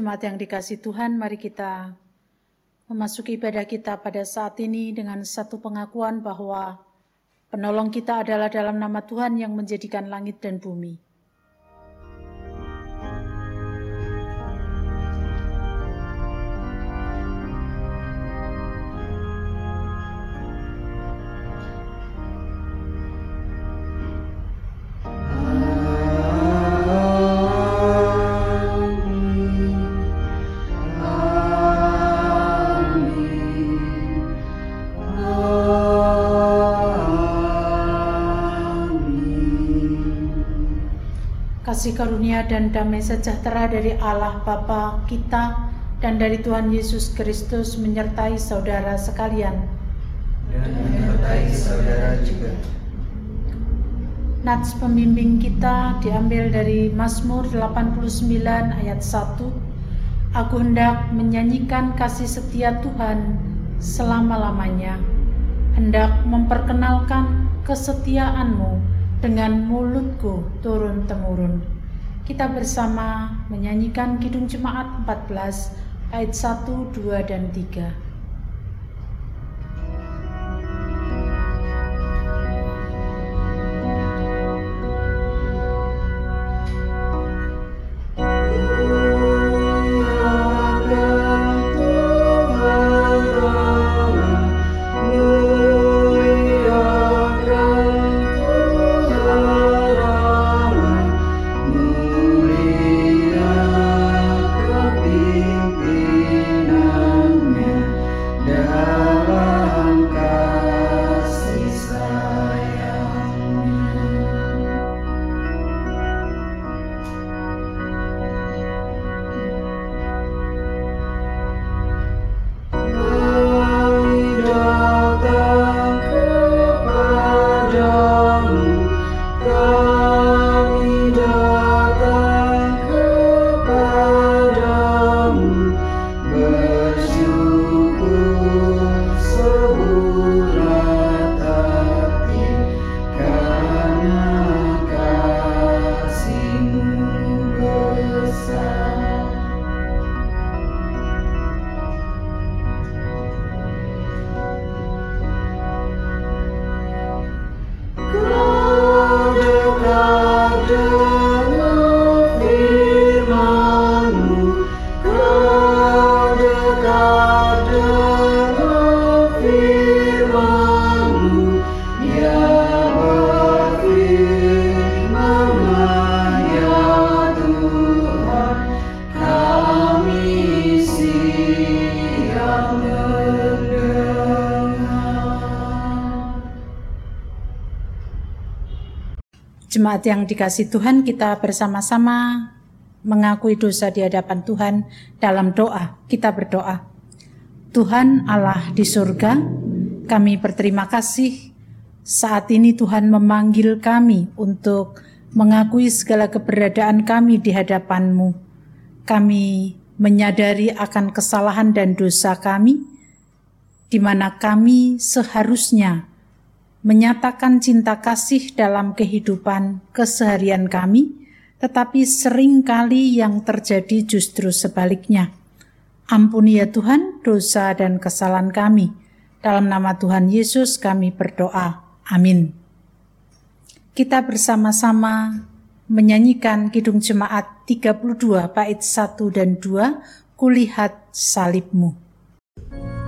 Jemaat yang dikasih Tuhan, mari kita memasuki ibadah kita pada saat ini dengan satu pengakuan bahwa penolong kita adalah dalam nama Tuhan yang menjadikan langit dan bumi. Kasih karunia dan damai sejahtera dari Allah Bapa kita dan dari Tuhan Yesus Kristus menyertai saudara sekalian. Dan menyertai saudara juga. Nats pembimbing kita diambil dari Mazmur 89 ayat 1. Aku hendak menyanyikan kasih setia Tuhan selama-lamanya. Hendak memperkenalkan kesetiaanmu dengan mulutku turun-temurun. Kita bersama menyanyikan Kidung Jemaat 14 ayat 1, 2, dan 3. Jemaat yang dikasih Tuhan, kita bersama-sama mengakui dosa di hadapan Tuhan dalam doa. Kita berdoa. Tuhan Allah di surga, kami berterima kasih saat ini Tuhan memanggil kami untuk mengakui segala keberadaan kami di hadapan-Mu. Kami menyadari akan kesalahan dan dosa kami, di mana kami seharusnya menyatakan cinta kasih dalam kehidupan keseharian kami, tetapi sering kali yang terjadi justru sebaliknya. Ampuni ya Tuhan dosa dan kesalahan kami. Dalam nama Tuhan Yesus kami berdoa. Amin. Kita bersama-sama menyanyikan Kidung Jemaat 32 bait 1 dan 2, Kulihat salibmu. Jadikan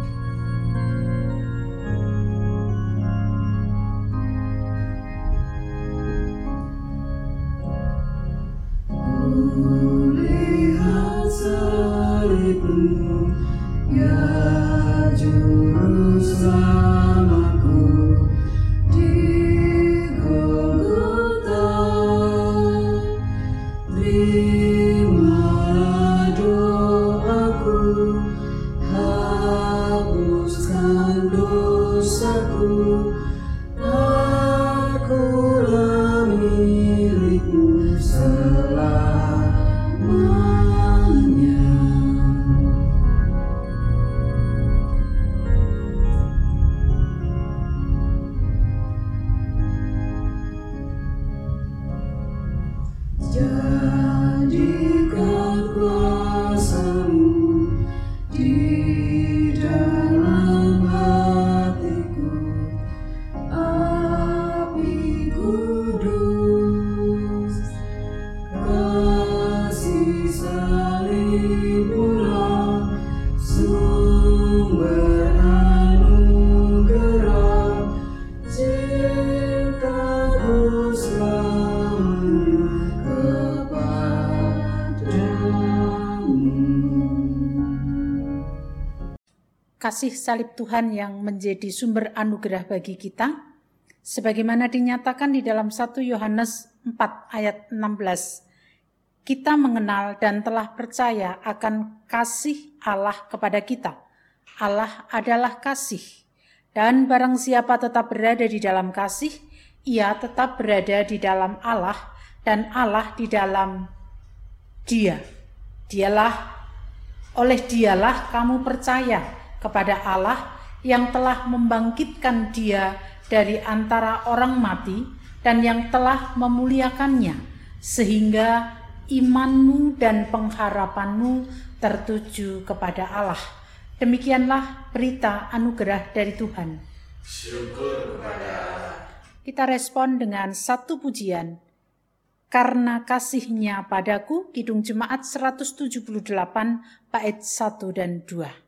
kuasa kasih salib Tuhan yang menjadi sumber anugerah bagi kita, sebagaimana dinyatakan di dalam 1 Yohanes 4 ayat 16. Kita mengenal dan telah percaya akan kasih Allah kepada kita. Allah adalah kasih. Dan barang siapa tetap berada di dalam kasih, ia tetap berada di dalam Allah dan Allah di dalam dia. Dialah oleh dialah kamu percaya kepada Allah yang telah membangkitkan dia dari antara orang mati dan yang telah memuliakannya, sehingga imanmu dan pengharapanmu tertuju kepada Allah. Demikianlah berita anugerah dari Tuhan. Syukur kepada Kita respon dengan satu pujian. Karena kasihnya padaku, Kidung Jemaat 178, bait 1 dan 2.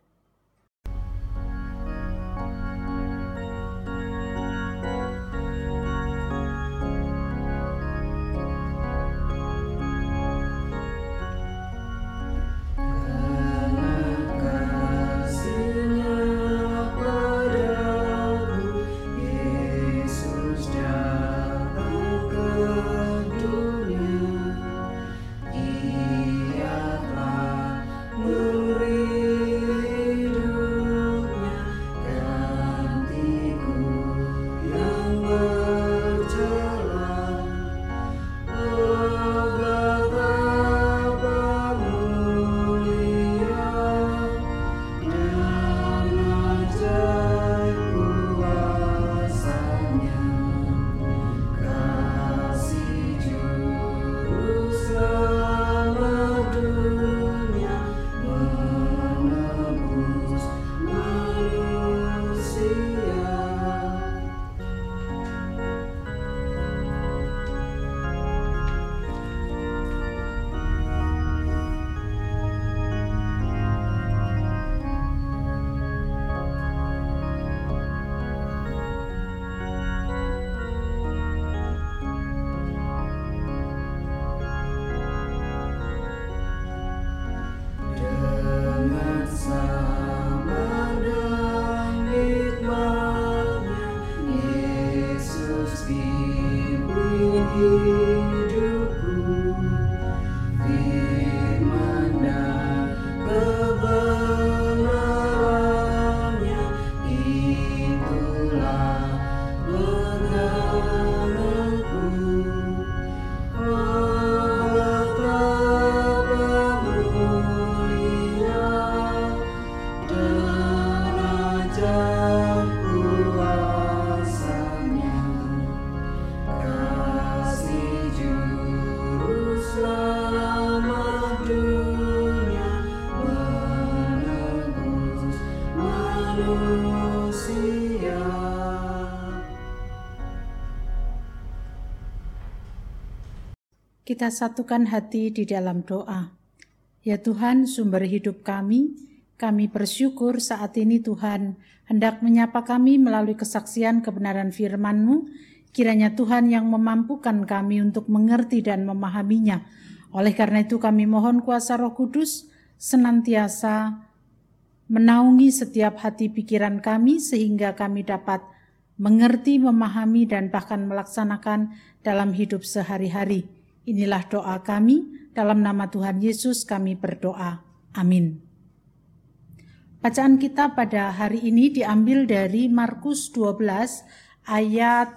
Kita satukan hati di dalam doa. Ya Tuhan, sumber hidup kami, kami bersyukur saat ini Tuhan hendak menyapa kami melalui kesaksian kebenaran firman-Mu. Kiranya Tuhan yang memampukan kami untuk mengerti dan memahaminya. Oleh karena itu kami mohon kuasa roh kudus senantiasa menaungi setiap hati pikiran kami sehingga kami dapat mengerti, memahami, dan bahkan melaksanakan dalam hidup sehari-hari. Inilah doa kami, dalam nama Tuhan Yesus kami berdoa. Amin. Bacaan kita pada hari ini diambil dari Markus 12 ayat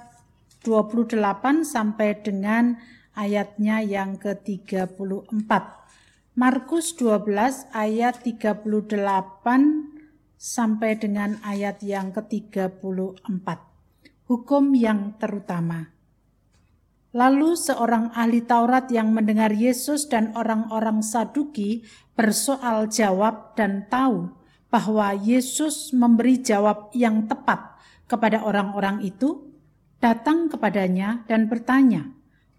28 sampai dengan ayatnya yang ke-34. Markus 12 ayat 38 sampai dengan ayat yang ke-34. Hukum yang terutama. Lalu seorang ahli Taurat yang mendengar Yesus dan orang-orang Saduki bersoal jawab dan tahu bahwa Yesus memberi jawab yang tepat kepada orang-orang itu, datang kepadanya dan bertanya,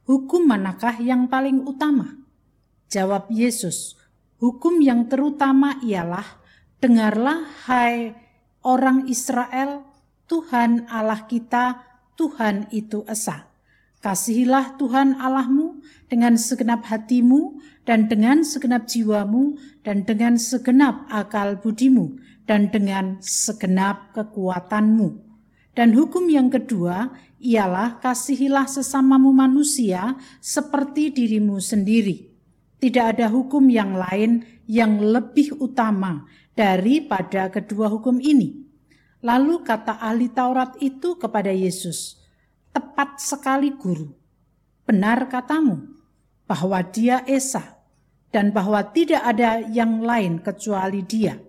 "Hukum manakah yang paling utama?" Jawab Yesus, "Hukum yang terutama ialah: Dengarlah, hai orang Israel, Tuhan Allah kita, Tuhan itu esa. Kasihilah Tuhan Allahmu dengan segenap hatimu dan dengan segenap jiwamu dan dengan segenap akal budimu dan dengan segenap kekuatanmu. Dan hukum yang kedua ialah kasihilah sesamamu manusia seperti dirimu sendiri. Tidak ada hukum yang lain yang lebih utama daripada kedua hukum ini. Lalu kata ahli Taurat itu kepada Yesus, Tepat sekali guru. Benar katamu bahwa dia Esa dan bahwa tidak ada yang lain kecuali dia.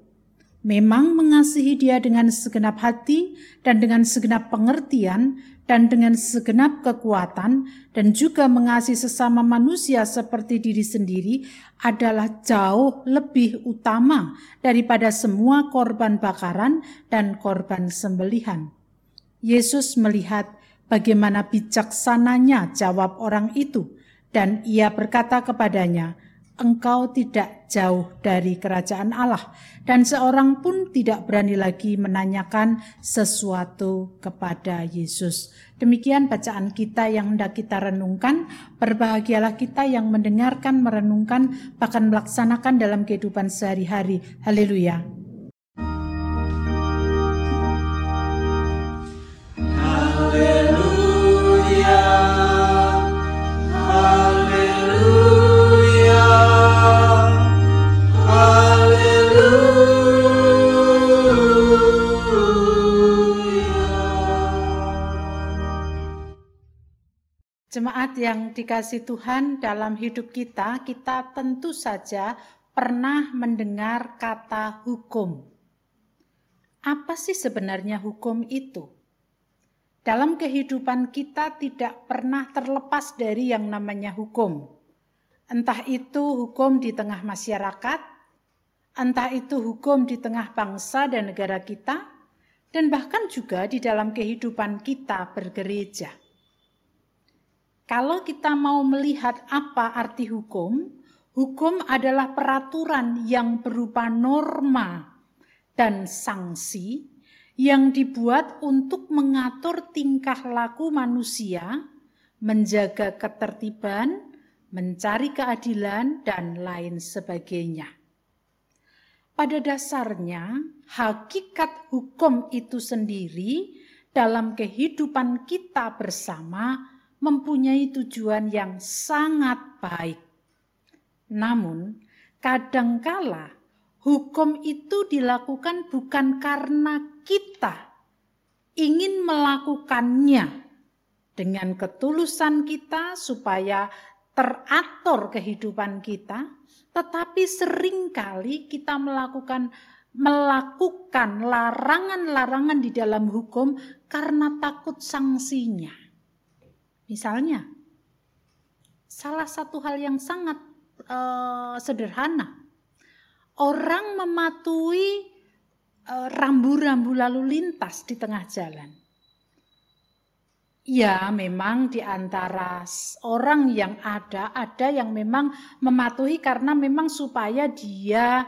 Memang mengasihi dia dengan segenap hati dan dengan segenap pengertian dan dengan segenap kekuatan dan juga mengasihi sesama manusia seperti diri sendiri adalah jauh lebih utama daripada semua korban bakaran dan korban sembelihan. Yesus melihat bagaimana bijaksananya jawab orang itu, dan ia berkata kepadanya, "Engkau tidak jauh dari kerajaan Allah." Dan seorang pun tidak berani lagi menanyakan sesuatu kepada Yesus. Demikian bacaan kita yang hendak kita renungkan. Berbahagialah kita yang mendengarkan, merenungkan, bahkan melaksanakan dalam kehidupan sehari-hari. Haleluya. Jemaat yang dikasih Tuhan dalam hidup kita, kita tentu saja pernah mendengar kata hukum. Apa sih sebenarnya hukum itu? Dalam kehidupan kita tidak pernah terlepas dari yang namanya hukum. Entah itu hukum di tengah masyarakat, entah itu hukum di tengah bangsa dan negara kita, dan bahkan juga di dalam kehidupan kita bergereja. Kalau kita mau melihat apa arti hukum, hukum adalah peraturan yang berupa norma dan sanksi yang dibuat untuk mengatur tingkah laku manusia, menjaga ketertiban, mencari keadilan, dan lain sebagainya. Pada dasarnya, hakikat hukum itu sendiri dalam kehidupan kita bersama mempunyai tujuan yang sangat baik. Namun, kadangkala hukum itu dilakukan bukan karena kita ingin melakukannya dengan ketulusan kita supaya teratur kehidupan kita, tetapi sering kali kita melakukan melakukan larangan-larangan di dalam hukum karena takut sanksinya. Misalnya, salah satu hal yang sangat uh, sederhana, orang mematuhi uh, rambu-rambu lalu lintas di tengah jalan. Ya, memang di antara orang yang ada, ada yang memang mematuhi karena memang supaya dia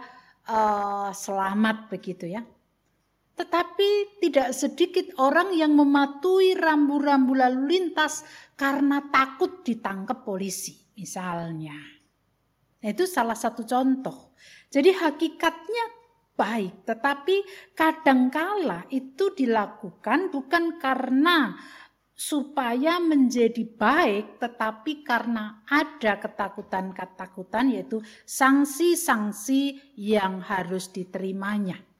uh, selamat begitu ya. Tetapi tidak sedikit orang yang mematuhi rambu-rambu lalu lintas karena takut ditangkap polisi misalnya. Nah, itu salah satu contoh. Jadi hakikatnya baik, tetapi kadangkala itu dilakukan bukan karena supaya menjadi baik, tetapi karena ada ketakutan-ketakutan, yaitu sanksi-sanksi yang harus diterimanya.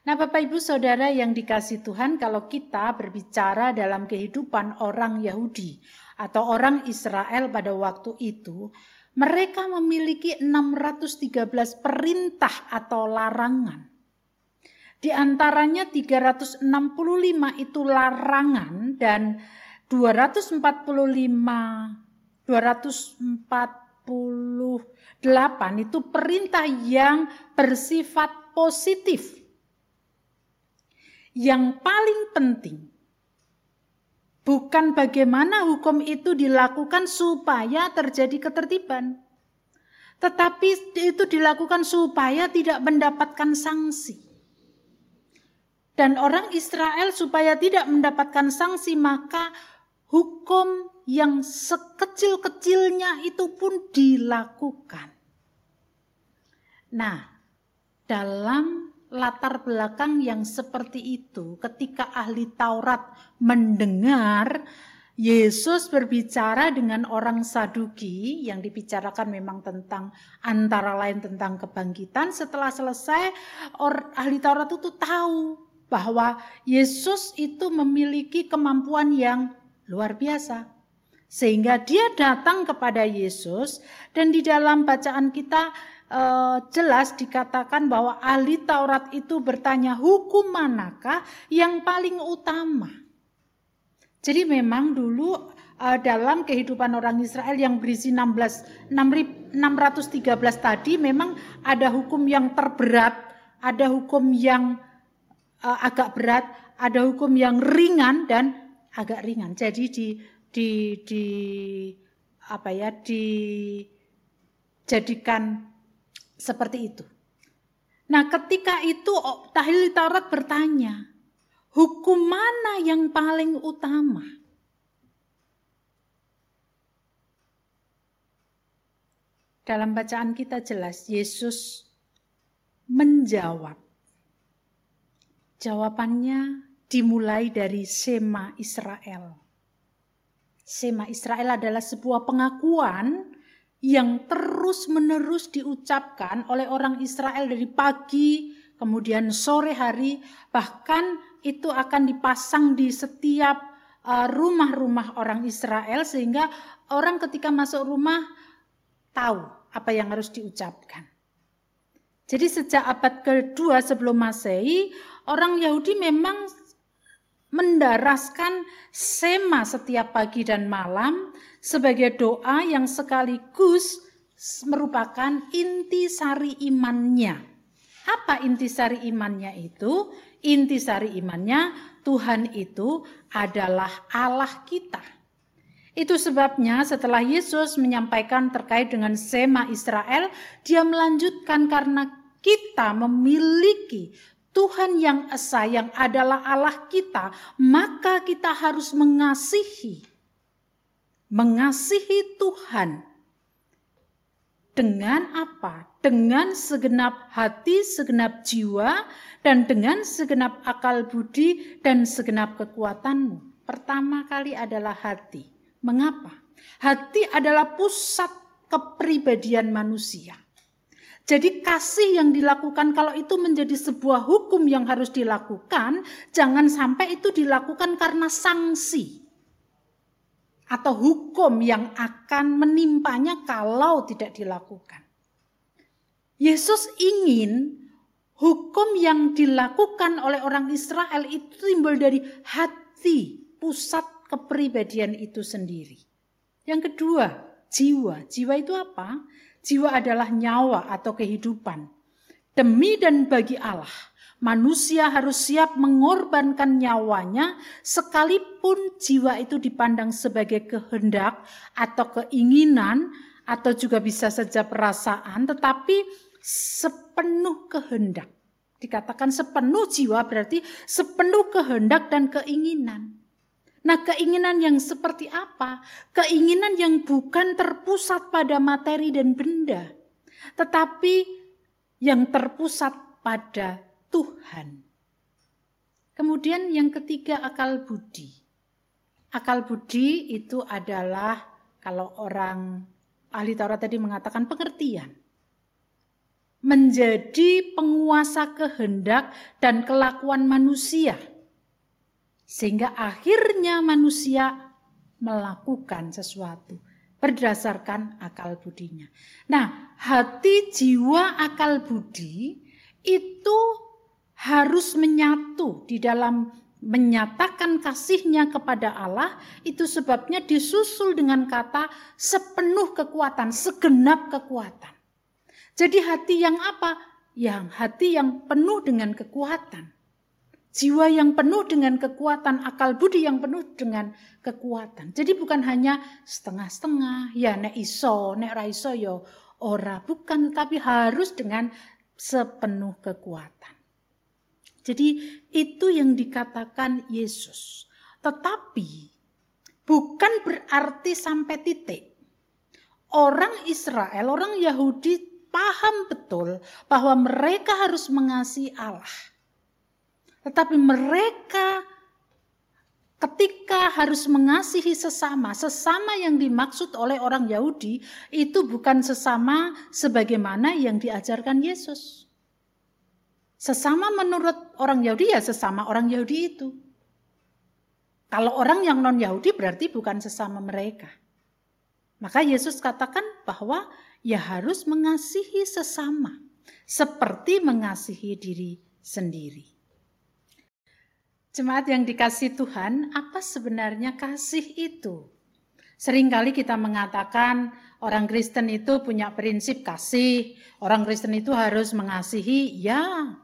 Nah, Bapak Ibu Saudara yang dikasih Tuhan, kalau kita berbicara dalam kehidupan orang Yahudi atau orang Israel pada waktu itu, mereka memiliki 613 perintah atau larangan. Di antaranya 365 itu larangan dan 245 248 itu perintah yang bersifat positif. Yang paling penting bukan bagaimana hukum itu dilakukan supaya terjadi ketertiban, tetapi itu dilakukan supaya tidak mendapatkan sanksi. Dan orang Israel supaya tidak mendapatkan sanksi, maka hukum yang sekecil-kecilnya itu pun dilakukan. Nah, dalam latar belakang yang seperti itu, ketika ahli Taurat mendengar Yesus berbicara dengan orang Saduki yang dibicarakan memang tentang antara lain tentang kebangkitan. Setelah selesai, or, ahli Taurat itu tahu bahwa Yesus itu memiliki kemampuan yang luar biasa. Sehingga dia datang kepada Yesus dan di dalam bacaan kita uh, jelas dikatakan bahwa ahli Taurat itu bertanya hukum manakah yang paling utama. Jadi memang dulu uh, dalam kehidupan orang Israel yang berisi 16 613 tadi memang ada hukum yang terberat, ada hukum yang uh, agak berat, ada hukum yang ringan dan agak ringan. Jadi di di di apa ya dijadikan seperti itu. Nah, ketika itu Tahlil Taurat bertanya, hukum mana yang paling utama? Dalam bacaan kita jelas Yesus menjawab. Jawabannya dimulai dari Sema Israel. Sema Israel adalah sebuah pengakuan yang terus-menerus diucapkan oleh orang Israel dari pagi, kemudian sore hari, bahkan itu akan dipasang di setiap uh, rumah-rumah orang Israel sehingga orang ketika masuk rumah tahu apa yang harus diucapkan. Jadi sejak abad kedua sebelum Masehi, orang Yahudi memang mendaraskan sema setiap pagi dan malam sebagai doa yang sekaligus merupakan inti sari imannya. Apa inti sari imannya itu? Inti sari imannya Tuhan itu adalah Allah kita. Itu sebabnya setelah Yesus menyampaikan terkait dengan sema Israel, dia melanjutkan karena kita memiliki Tuhan yang esa yang adalah Allah kita, maka kita harus mengasihi mengasihi Tuhan dengan apa? Dengan segenap hati, segenap jiwa, dan dengan segenap akal budi dan segenap kekuatanmu. Pertama kali adalah hati. Mengapa? Hati adalah pusat kepribadian manusia. Jadi kasih yang dilakukan kalau itu menjadi sebuah hukum yang harus dilakukan, jangan sampai itu dilakukan karena sanksi atau hukum yang akan menimpanya kalau tidak dilakukan. Yesus ingin hukum yang dilakukan oleh orang Israel itu timbul dari hati, pusat kepribadian itu sendiri. Yang kedua, jiwa. Jiwa itu apa? Jiwa adalah nyawa atau kehidupan. Demi dan bagi Allah Manusia harus siap mengorbankan nyawanya sekalipun jiwa itu dipandang sebagai kehendak atau keinginan atau juga bisa saja perasaan tetapi sepenuh kehendak. Dikatakan sepenuh jiwa berarti sepenuh kehendak dan keinginan. Nah, keinginan yang seperti apa? Keinginan yang bukan terpusat pada materi dan benda, tetapi yang terpusat pada Tuhan. Kemudian yang ketiga akal budi. Akal budi itu adalah kalau orang ahli Taurat tadi mengatakan pengertian. Menjadi penguasa kehendak dan kelakuan manusia. Sehingga akhirnya manusia melakukan sesuatu berdasarkan akal budinya. Nah, hati, jiwa, akal budi itu harus menyatu di dalam menyatakan kasihnya kepada Allah itu sebabnya disusul dengan kata sepenuh kekuatan, segenap kekuatan. Jadi hati yang apa? yang hati yang penuh dengan kekuatan. Jiwa yang penuh dengan kekuatan, akal budi yang penuh dengan kekuatan. Jadi bukan hanya setengah-setengah, ya nek iso, nek raiso yo ora, bukan, tapi harus dengan sepenuh kekuatan. Jadi itu yang dikatakan Yesus. Tetapi bukan berarti sampai titik. Orang Israel, orang Yahudi paham betul bahwa mereka harus mengasihi Allah tetapi mereka ketika harus mengasihi sesama, sesama yang dimaksud oleh orang Yahudi itu bukan sesama sebagaimana yang diajarkan Yesus. Sesama menurut orang Yahudi ya sesama orang Yahudi itu. Kalau orang yang non Yahudi berarti bukan sesama mereka. Maka Yesus katakan bahwa ya harus mengasihi sesama seperti mengasihi diri sendiri. Jemaat yang dikasih Tuhan, apa sebenarnya kasih itu? Seringkali kita mengatakan orang Kristen itu punya prinsip kasih, orang Kristen itu harus mengasihi, ya.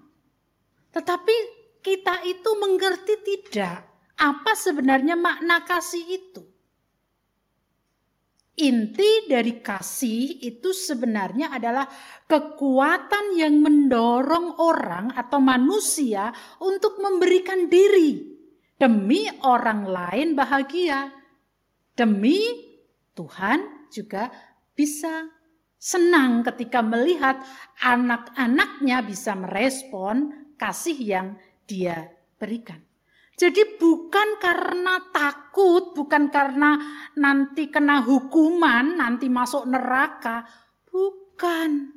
Tetapi kita itu mengerti tidak apa sebenarnya makna kasih itu. Inti dari kasih itu sebenarnya adalah kekuatan yang mendorong orang atau manusia untuk memberikan diri demi orang lain bahagia. Demi Tuhan juga bisa senang ketika melihat anak-anaknya bisa merespon kasih yang dia berikan. Jadi bukan karena takut, bukan karena nanti kena hukuman, nanti masuk neraka, bukan.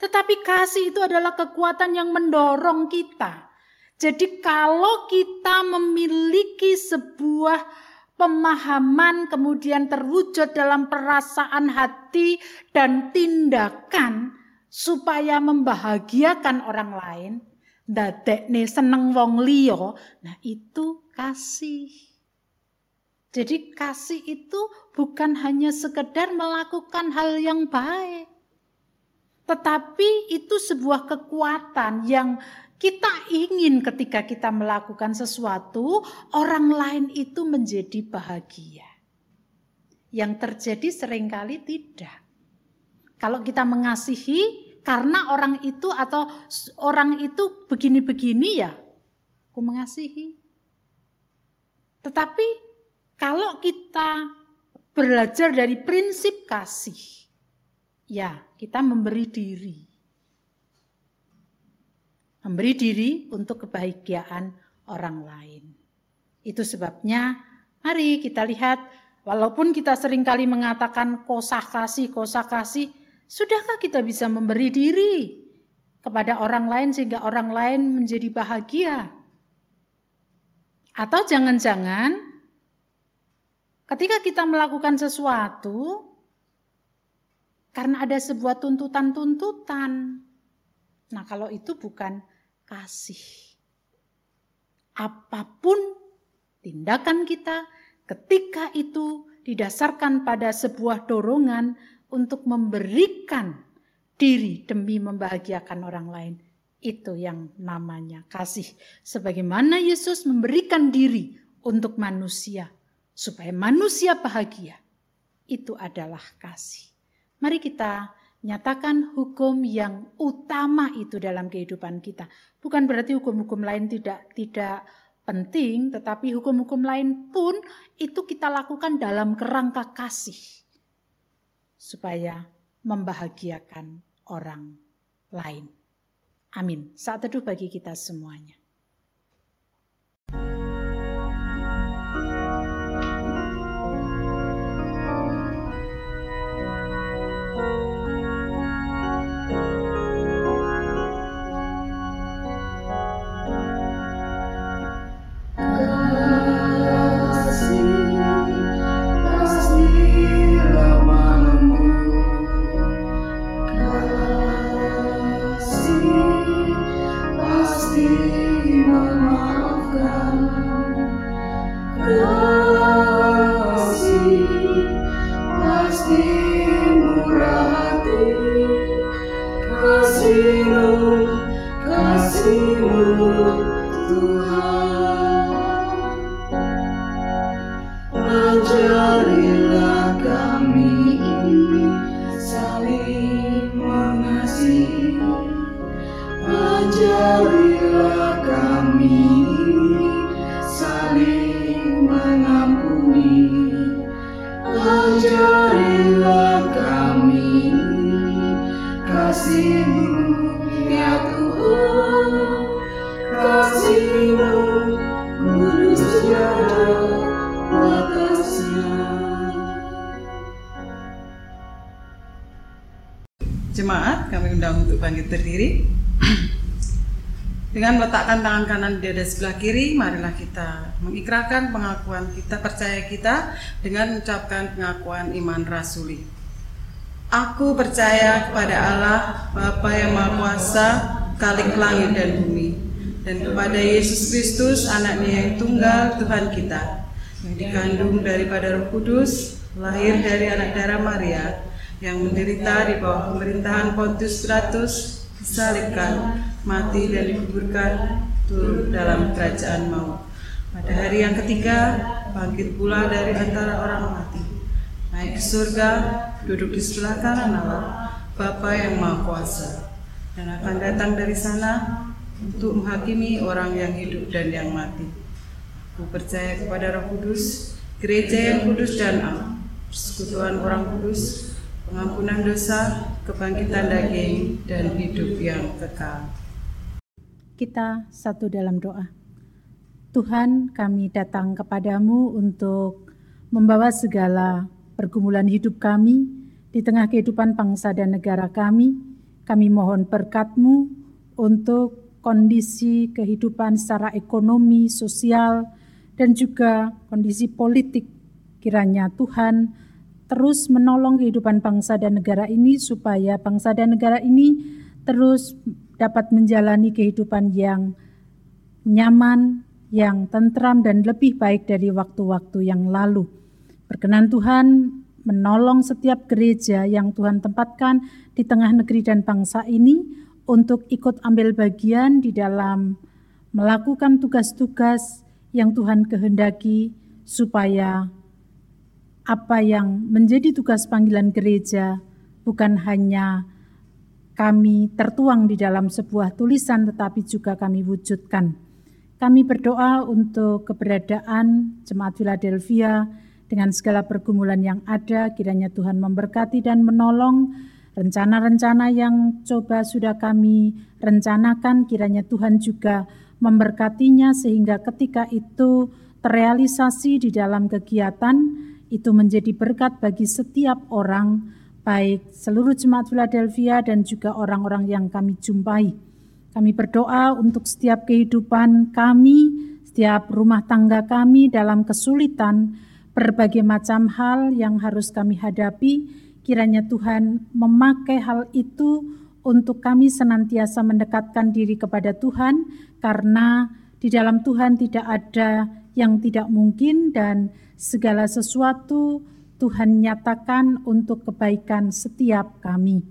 Tetapi kasih itu adalah kekuatan yang mendorong kita. Jadi kalau kita memiliki sebuah pemahaman kemudian terwujud dalam perasaan hati dan tindakan supaya membahagiakan orang lain, nih seneng wong liya, nah itu kasih. Jadi kasih itu bukan hanya sekedar melakukan hal yang baik. Tetapi itu sebuah kekuatan yang kita ingin ketika kita melakukan sesuatu, orang lain itu menjadi bahagia. Yang terjadi sering kali tidak. Kalau kita mengasihi, karena orang itu atau orang itu begini-begini ya, aku mengasihi. Tetapi kalau kita belajar dari prinsip kasih, ya kita memberi diri. Memberi diri untuk kebahagiaan orang lain. Itu sebabnya mari kita lihat walaupun kita sering kali mengatakan kosah kasih, kosah kasih, Sudahkah kita bisa memberi diri kepada orang lain sehingga orang lain menjadi bahagia? Atau jangan-jangan ketika kita melakukan sesuatu karena ada sebuah tuntutan-tuntutan. Nah, kalau itu bukan kasih. Apa pun tindakan kita ketika itu didasarkan pada sebuah dorongan untuk memberikan diri demi membahagiakan orang lain. Itu yang namanya kasih. Sebagaimana Yesus memberikan diri untuk manusia supaya manusia bahagia. Itu adalah kasih. Mari kita nyatakan hukum yang utama itu dalam kehidupan kita. Bukan berarti hukum-hukum lain tidak tidak penting, tetapi hukum-hukum lain pun itu kita lakukan dalam kerangka kasih supaya membahagiakan orang lain. Amin. Saat teduh bagi kita semuanya. Dengan meletakkan tangan kanan di dada sebelah kiri, marilah kita mengikrarkan pengakuan kita percaya kita dengan mengucapkan pengakuan iman rasuli. Aku percaya kepada Allah, Bapa yang Maha Kuasa, Kalik langit dan bumi, dan kepada Yesus Kristus, anaknya yang tunggal, Tuhan kita, yang dikandung daripada roh kudus, lahir dari anak darah Maria, yang menderita di bawah pemerintahan Pontius Pilatus, disalibkan, mati dan dikuburkan turun dalam kerajaan maut. Pada hari yang ketiga, bangkit pula dari antara orang mati. Naik ke surga, duduk di sebelah kanan Allah, Bapa yang Maha Kuasa. Dan akan datang dari sana untuk menghakimi orang yang hidup dan yang mati. Aku percaya kepada Roh Kudus, gereja yang kudus dan am, persekutuan orang kudus, pengampunan dosa, kebangkitan daging, dan hidup yang kekal kita satu dalam doa. Tuhan, kami datang kepadamu untuk membawa segala pergumulan hidup kami di tengah kehidupan bangsa dan negara kami. Kami mohon berkatmu untuk kondisi kehidupan secara ekonomi, sosial, dan juga kondisi politik. Kiranya Tuhan terus menolong kehidupan bangsa dan negara ini supaya bangsa dan negara ini terus dapat menjalani kehidupan yang nyaman, yang tentram dan lebih baik dari waktu-waktu yang lalu. Berkenan Tuhan menolong setiap gereja yang Tuhan tempatkan di tengah negeri dan bangsa ini untuk ikut ambil bagian di dalam melakukan tugas-tugas yang Tuhan kehendaki supaya apa yang menjadi tugas panggilan gereja bukan hanya kami tertuang di dalam sebuah tulisan tetapi juga kami wujudkan. Kami berdoa untuk keberadaan Jemaat Philadelphia dengan segala pergumulan yang ada, kiranya Tuhan memberkati dan menolong rencana-rencana yang coba sudah kami rencanakan, kiranya Tuhan juga memberkatinya sehingga ketika itu terrealisasi di dalam kegiatan, itu menjadi berkat bagi setiap orang baik seluruh jemaat Philadelphia dan juga orang-orang yang kami jumpai. Kami berdoa untuk setiap kehidupan kami, setiap rumah tangga kami dalam kesulitan, berbagai macam hal yang harus kami hadapi. Kiranya Tuhan memakai hal itu untuk kami senantiasa mendekatkan diri kepada Tuhan, karena di dalam Tuhan tidak ada yang tidak mungkin, dan segala sesuatu Tuhan nyatakan untuk kebaikan setiap kami.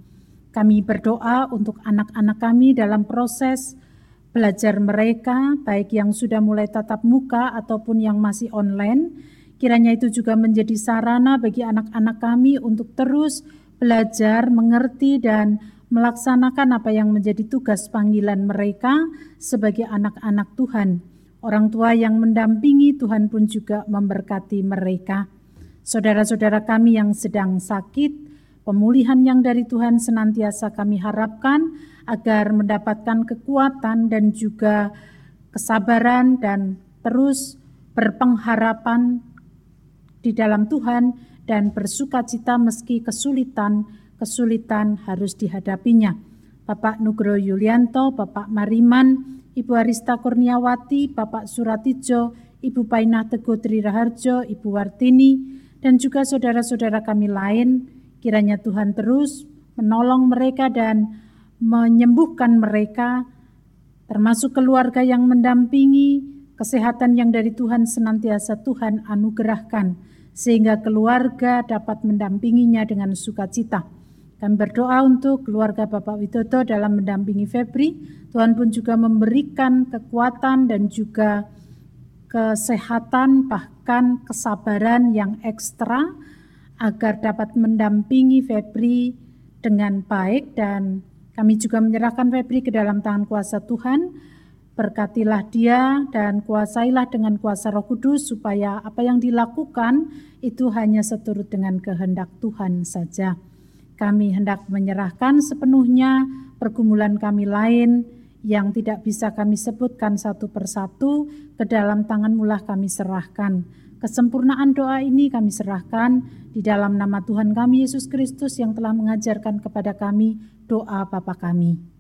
Kami berdoa untuk anak-anak kami dalam proses belajar mereka, baik yang sudah mulai tatap muka ataupun yang masih online. Kiranya itu juga menjadi sarana bagi anak-anak kami untuk terus belajar, mengerti, dan melaksanakan apa yang menjadi tugas panggilan mereka sebagai anak-anak Tuhan. Orang tua yang mendampingi Tuhan pun juga memberkati mereka. Saudara-saudara kami yang sedang sakit, pemulihan yang dari Tuhan senantiasa kami harapkan agar mendapatkan kekuatan dan juga kesabaran dan terus berpengharapan di dalam Tuhan dan bersuka cita meski kesulitan kesulitan harus dihadapinya. Bapak Nugro Yulianto, Bapak Mariman, Ibu Arista Kurniawati, Bapak Suratijo, Ibu Painah Teguh Tri Raharjo, Ibu Wartini, dan juga saudara-saudara kami lain, kiranya Tuhan terus menolong mereka dan menyembuhkan mereka, termasuk keluarga yang mendampingi, kesehatan yang dari Tuhan senantiasa Tuhan anugerahkan, sehingga keluarga dapat mendampinginya dengan sukacita. Kami berdoa untuk keluarga Bapak Widodo dalam mendampingi Febri. Tuhan pun juga memberikan kekuatan dan juga kesehatan bahkan kesabaran yang ekstra agar dapat mendampingi Febri dengan baik dan kami juga menyerahkan Febri ke dalam tangan kuasa Tuhan. Berkatilah dia dan kuasailah dengan kuasa Roh Kudus supaya apa yang dilakukan itu hanya seturut dengan kehendak Tuhan saja. Kami hendak menyerahkan sepenuhnya pergumulan kami lain yang tidak bisa kami sebutkan satu persatu ke dalam tangan mulah kami serahkan. Kesempurnaan doa ini kami serahkan di dalam nama Tuhan kami Yesus Kristus yang telah mengajarkan kepada kami doa Bapa kami.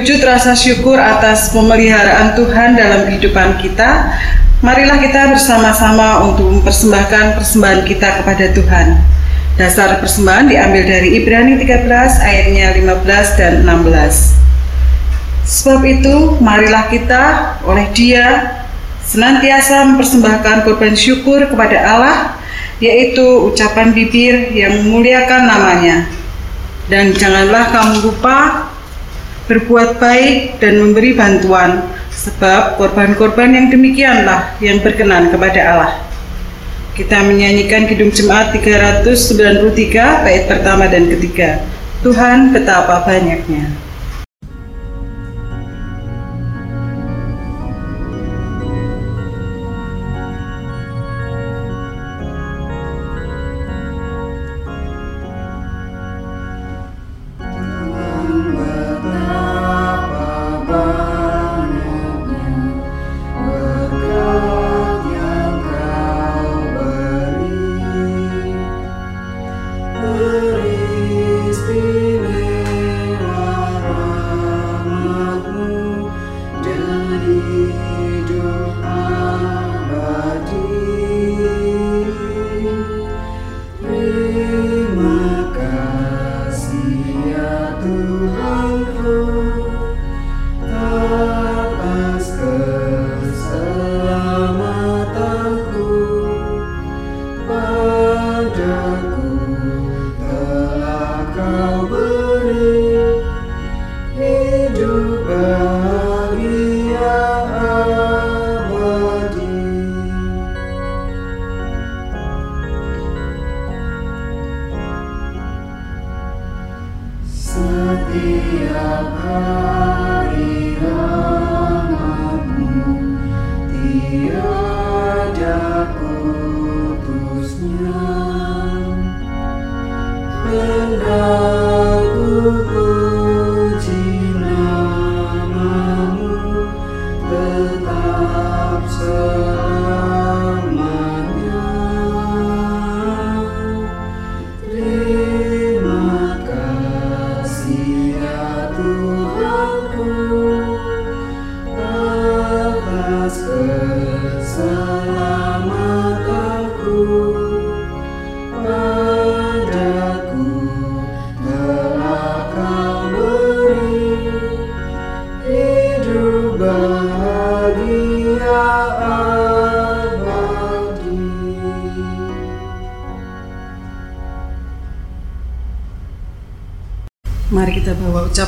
Wujud rasa syukur atas pemeliharaan Tuhan dalam kehidupan kita, marilah kita bersama-sama untuk mempersembahkan persembahan kita kepada Tuhan. Dasar persembahan diambil dari Ibrani 13 ayatnya 15 dan 16. Sebab itu, marilah kita oleh Dia senantiasa mempersembahkan korban syukur kepada Allah, yaitu ucapan bibir yang memuliakan namanya. Dan janganlah kamu lupa berbuat baik dan memberi bantuan, sebab korban-korban yang demikianlah yang berkenan kepada Allah. Kita menyanyikan Kidung Jemaat 393 bait pertama dan ketiga. Tuhan betapa banyaknya.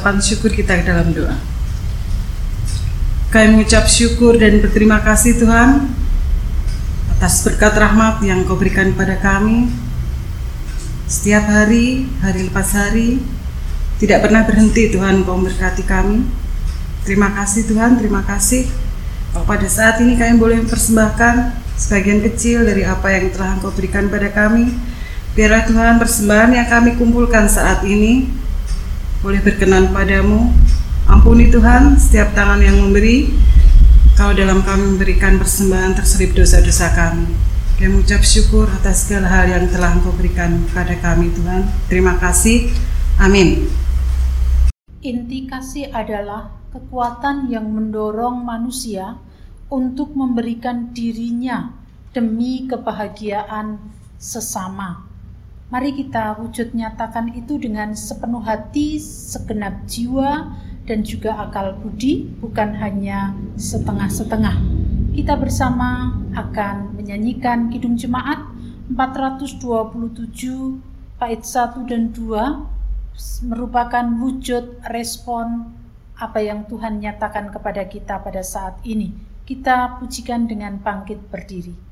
Ucapan syukur kita dalam doa. Kami mengucap syukur dan berterima kasih Tuhan atas berkat rahmat yang Kau berikan kepada kami setiap hari, hari lepas hari, tidak pernah berhenti Tuhan Kau memberkati kami. Terima kasih Tuhan, terima kasih. Kalau pada saat ini kami boleh mempersembahkan sebagian kecil dari apa yang telah Engkau berikan pada kami. Biarlah Tuhan persembahan yang kami kumpulkan saat ini boleh berkenan padamu. Ampuni Tuhan setiap tangan yang memberi, Kau dalam kami memberikan persembahan terselip dosa-dosa kami. Kami mengucap syukur atas segala hal yang telah Engkau berikan kepada kami Tuhan. Terima kasih. Amin. Inti kasih adalah kekuatan yang mendorong manusia untuk memberikan dirinya demi kebahagiaan sesama. Mari kita wujud nyatakan itu dengan sepenuh hati, segenap jiwa, dan juga akal budi, bukan hanya setengah-setengah. Kita bersama akan menyanyikan Kidung Jemaat 427 bait 1 dan 2 merupakan wujud respon apa yang Tuhan nyatakan kepada kita pada saat ini. Kita pujikan dengan bangkit berdiri.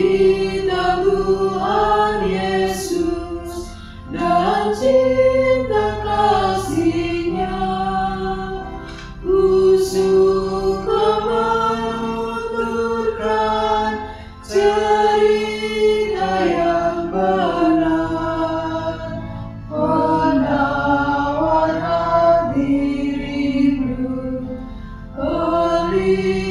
Maria.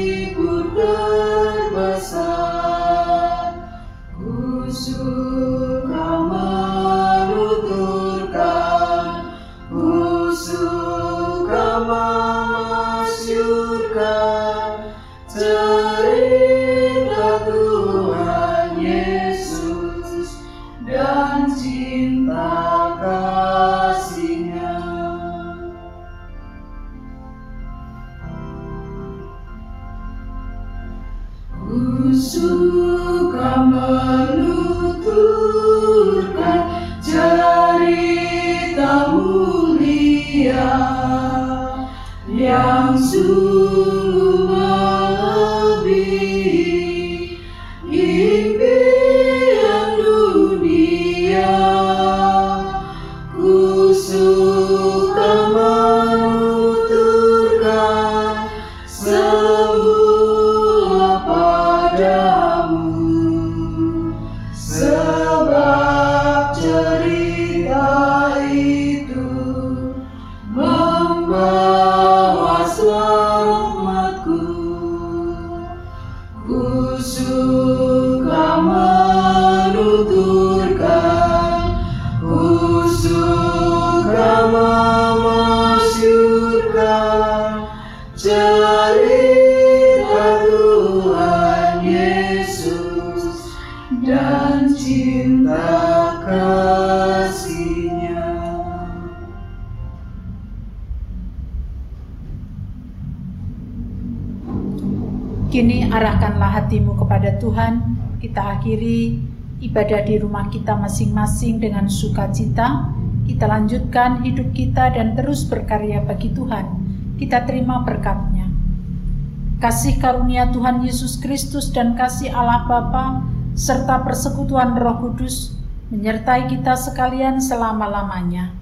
Arahkanlah hatimu kepada Tuhan. Kita akhiri ibadah di rumah kita masing-masing dengan sukacita. kita lanjutkan hidup kita dan terus berkarya bagi Tuhan. Kita terima berkatnya. Kasih karunia Tuhan Yesus Kristus dan kasih Allah Bapa serta persekutuan Roh Kudus menyertai kita sekalian selama-lamanya.